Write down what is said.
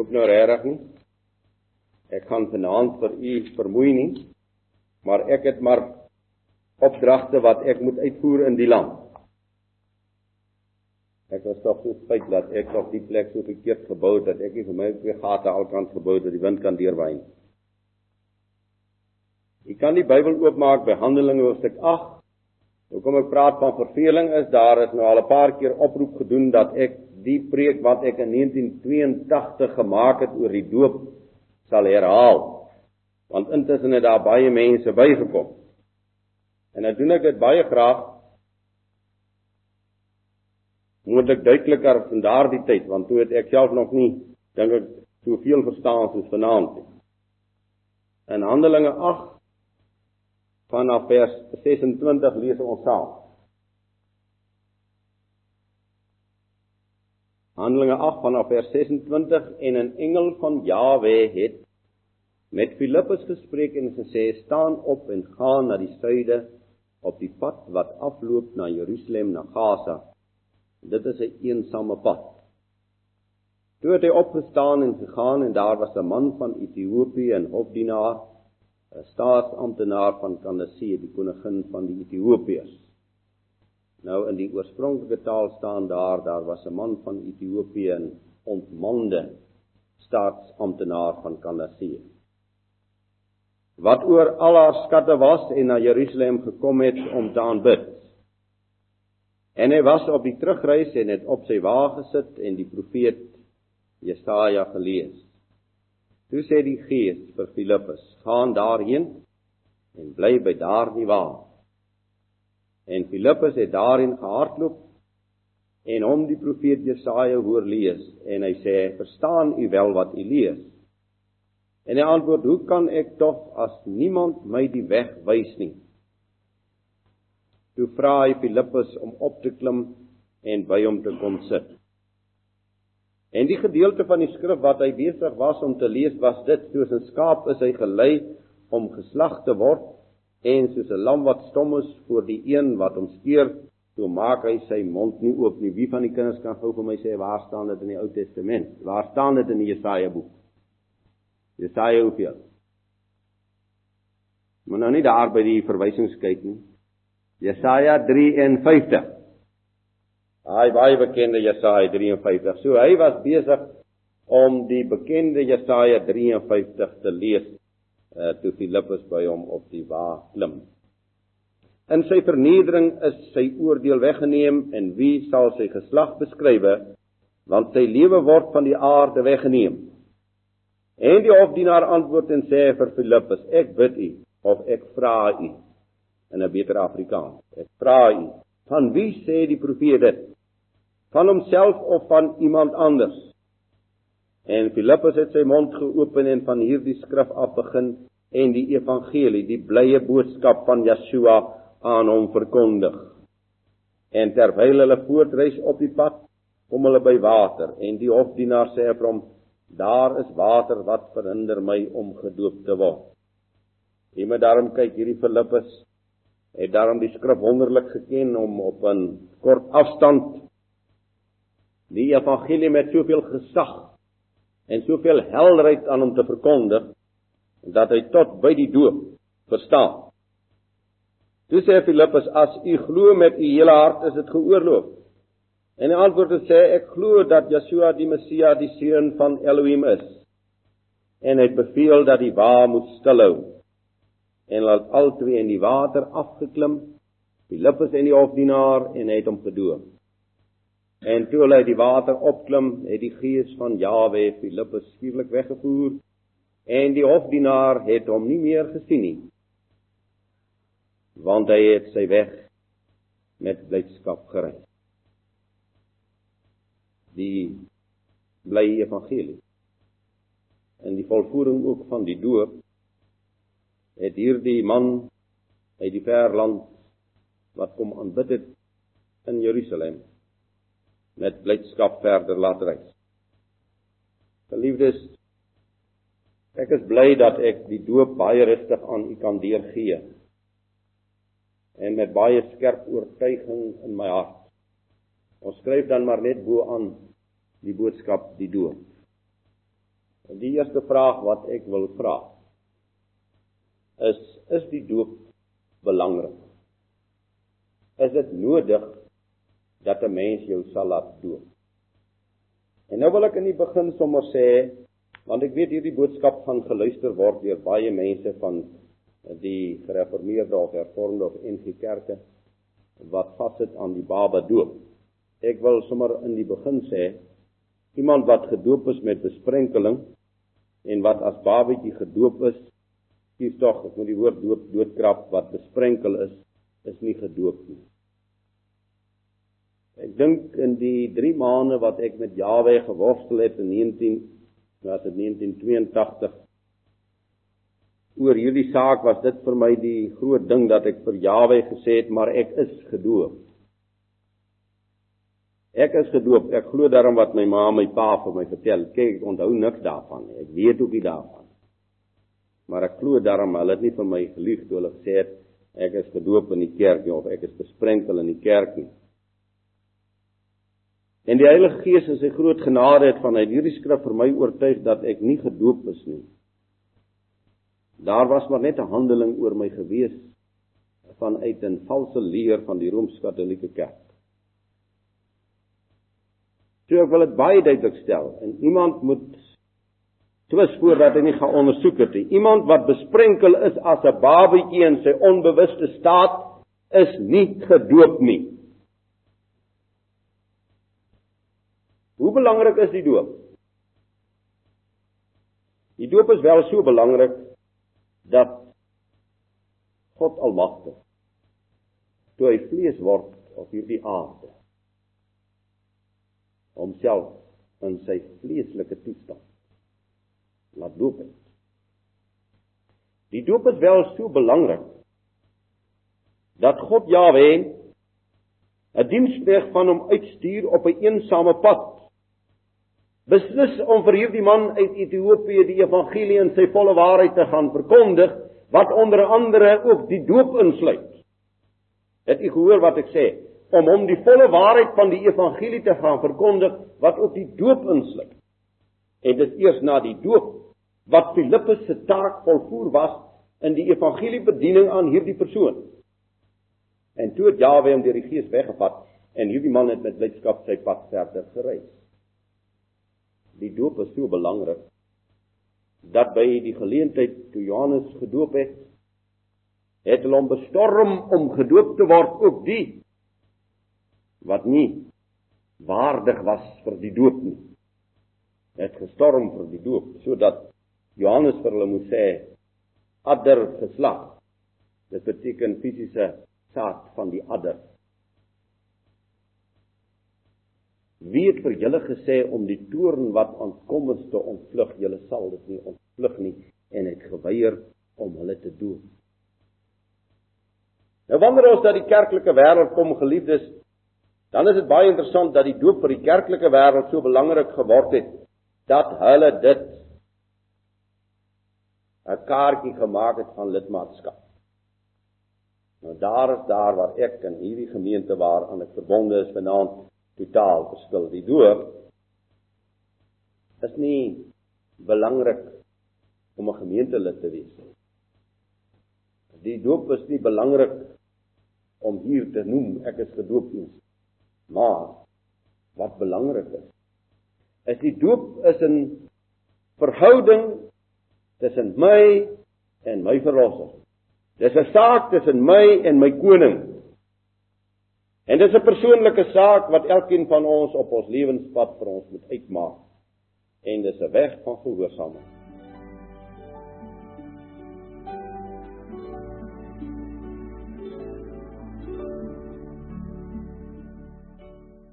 hoop nou regtig nie. Ek kan vanaand vir u vermoei nie, maar ek het maar opdragte wat ek moet uitvoer in die land. Ek was tog so spyt dat ek tog die plek so verkeerd gebou het dat ek nie vir my twee gate alkant gebou het dat die wind kan deurwaai nie. Jy kan die Bybel oopmaak by Handelinge hoofstuk 8. Hoekom ek praat van verveling is daar is nou al 'n paar keer oproep gedoen dat ek die preek wat ek in 1982 gemaak het oor die doop sal herhaal. Want intussen het daar baie mense bygekom. En nou doen ek dit baie graag. Moet ek duideliker van daardie tyd want toe het ek self nog nie dink ek soveel verstaan soos vanaand nie. In Handelinge 8 vanaf vers 26 lees ons saam. Handelinge 8 vanaf vers 26 en 'n engel van Jawe het met Filippus gespreek en gesê staan op en gaan na die suide op die pad wat afloop na Jerusalem na Gaza. Dit is 'n een eensame pad. Toe het hy opgestaan en gegaan en daar was 'n man van Ethiopië en hofdienaar, 'n staatsamptenaar van Kanasie, die koningin van die Ethiopiërs. Nou in die oorspronklike taal staan daar daar was 'n man van Ethiopië en ontmande staatsamptenaar van Kanasie. Wat oor al haar skatte was en na Jerusalem gekom het om te aanbid. En hy was op die terugreis en het op sy wa gesit en die profeet Jesaja gelees. Toe sê die Gees vir Filippus: "Gaan daarheen en bly by daardie wa." En Filippus het daarin gehardloop en hom die profeet Jesaja hoor lees en hy sê: "Verstaan u wel wat u lees?" En hy antwoord: "Hoe kan ek tog as niemand my die weg wys nie?" Toe vra hy Filippus om op te klim en by hom te kom sit. En die gedeelte van die skrif wat hy besig was om te lees was dit: "Soos 'n skaap is hy gelei om geslag te word." en soos 'n lam wat stom is voor die een wat hom skeer, so maak hy sy mond nie oop nie. Wie van die kinders kan gou vir my sê waar staan dit in die Ou Testament? Waar staan dit in die Jesaja boek? Jesaja hoeveel? Maar nou nie daar by die verwysings kyk nie. Jesaja 53. Hy baie bekende Jesaja 53. So hy was besig om die bekende Jesaja 53 te lees uh, toe Filippus by hom op die wa klim. In sy vernedering is sy oordeel weggeneem en wie sal sy geslag beskrywe want sy lewe word van die aarde weggeneem. En die hofdienaar antwoord en sê vir Filippus: Ek bid u of ek vra u in 'n beter Afrikaans. Ek vra u, van wie sê die profeet dit? Van homself of van iemand anders? En Filippus het sy mond geopen en van hierdie skrif af begin en die evangelie, die blye boodskap van Yeshua aan hom verkondig. En terwyl hulle voortreis op die pad, kom hulle by water en die hofdienaar sê vir hom: "Daar is water wat verhinder my om gedoop te word." Jy moet daarom kyk hierdie Filippus het daarom die skrif wonderlik geken om op 'n kort afstand die evangelie met soveel gesag en soveel helderheid aan hom te verkondig dat hy tot by die doop verstaan. Toe sê Filippus: "As u glo met u hele hart, is dit geoorloof." En hy antwoord en sê: "Ek glo dat Yeshua die Messia, die seun van Elohim is." En hy beveel dat die wa moet stilhou. En hulle het albei in die water afgeklim, Filippus en die hofdienaar, en hy het hom gedoop. En toe hulle uit die water opklim, het die gees van Jawe Filippus skielik weggevoer en die hofdienaar het hom nie meer gesien nie. Want hy het sy weg met blydskap gereis. Die bly evangelie en die volvoering ook van die doop het hierdie man uit die ver land wat kom aanbid het in Jerusalem met blydskap verder laat reis. Geliefdes, ek is bly dat ek die doop baie rustig aan u kan deurgee en met baie skerp oortuiging in my hart. Ons skryf dan maar net bo aan die boodskap die doop. Die eerste vraag wat ek wil vra is is die doop belangrik? Is dit nodig dat 'n mens jou sal laat doop? En nou wil ek in die begin sommer sê want ek weet hierdie boodskap gaan geluister word deur baie mense van die gereformeerde of hervormde of NG kerke wat vassit aan die baba doop. Ek wil sommer in die begin sê iemand wat gedoop is met besprenkeling en wat as babatjie gedoop is, kies tog ek moet die woord doop doodkrap wat besprenkel is, is nie gedoop nie. Ek dink in die 3 maande wat ek met Jawe geworstel het in 19 was dit 1982 oor hierdie saak was dit vir my die groot ding dat ek vir Jawe gesê het maar ek is gedoop. Ek is gedoop. Ek glo daarom wat my ma en my pa vir my vertel. Kyk, ek onthou niks daarvan nie. Ek weet ook nie daarvan. Maar ek glo daarom hulle het nie vir my gelieg toe hulle gesê het ek is gedoop in die kerk nie of ek is besprenkel in die kerk nie. En die Heilige Gees in sy groot genade het vanuit hierdie skrif vir my oortuig dat ek nie gedoop is nie. Daar was maar net 'n handeling oor my gewees vanuit 'n valse leer van die Rooms-Katolieke Kerk. So ek wil dit baie duidelik stel en iemand moet twis voordat hy nie gaan ondersoek het nie. Iemand wat besprenkel is as 'n babatjie in sy onbewuste staat is nie gedoop nie. Hoe belangrik is die doop? Die doop is wel so belangrik dat God Almagtig toe hy vlees word op hierdie aarde homself in sy vleeslike toestand laat doop het. Die doop is wel so belangrik dat God Jahwe 'n diensknegt van hom uitstuur op 'n eensame pad beslis om vir hierdie man uit Ethiopië die evangelie in sy volle waarheid te gaan verkondig wat onder andere ook die doop insluit. Het u gehoor wat ek sê? Om hom die volle waarheid van die evangelie te gaan verkondig wat ook die doop insluit. En dit eers na die doop wat Filippus se taak volvoer was in die evangeliebediening aan hierdie persoon. En toe het Jawe hom deur die Gees weggevat en hierdie man het met blydskap sy pad verder gereis die doop is so belangrik dat by die geleentheid toe Johannes gedoop het het hulle hom bestorm om gedoop te word ook die wat nie waardig was vir die doop nie. Het gestorm vir die doop sodat Johannes vir hulle moes sê adder geslag. Dit beteken fisiese saad van die adder Wie het vir julle gesê om die toorn wat aankom is te ontvlug? Julle sal dit nie ontvlug nie en het geweier om hulle te doop. Nou wanneer ons dat die kerklike wêreld kom geliefdes, dan is dit baie interessant dat die doop vir die kerklike wêreld so belangrik geword het dat hulle dit 'n kaartjie gemaak het van lidmaatskap. Nou daar is daar waar ek in hierdie gemeente waaraan ek verbonde is vanaand totaal verskil. Die doop is nie belangrik om 'n gemeentelid te wees nie. Die doop is nie belangrik om hier te noem ek is gedoop nie. Maar wat belangrik is, is die doop is 'n verhouding tussen my en my verlosser. Dis 'n saak tussen my en my koning. En dis 'n persoonlike saak wat elkeen van ons op ons lewenspad vir ons moet uitmaak. En dis 'n weg van gehoorsaamheid.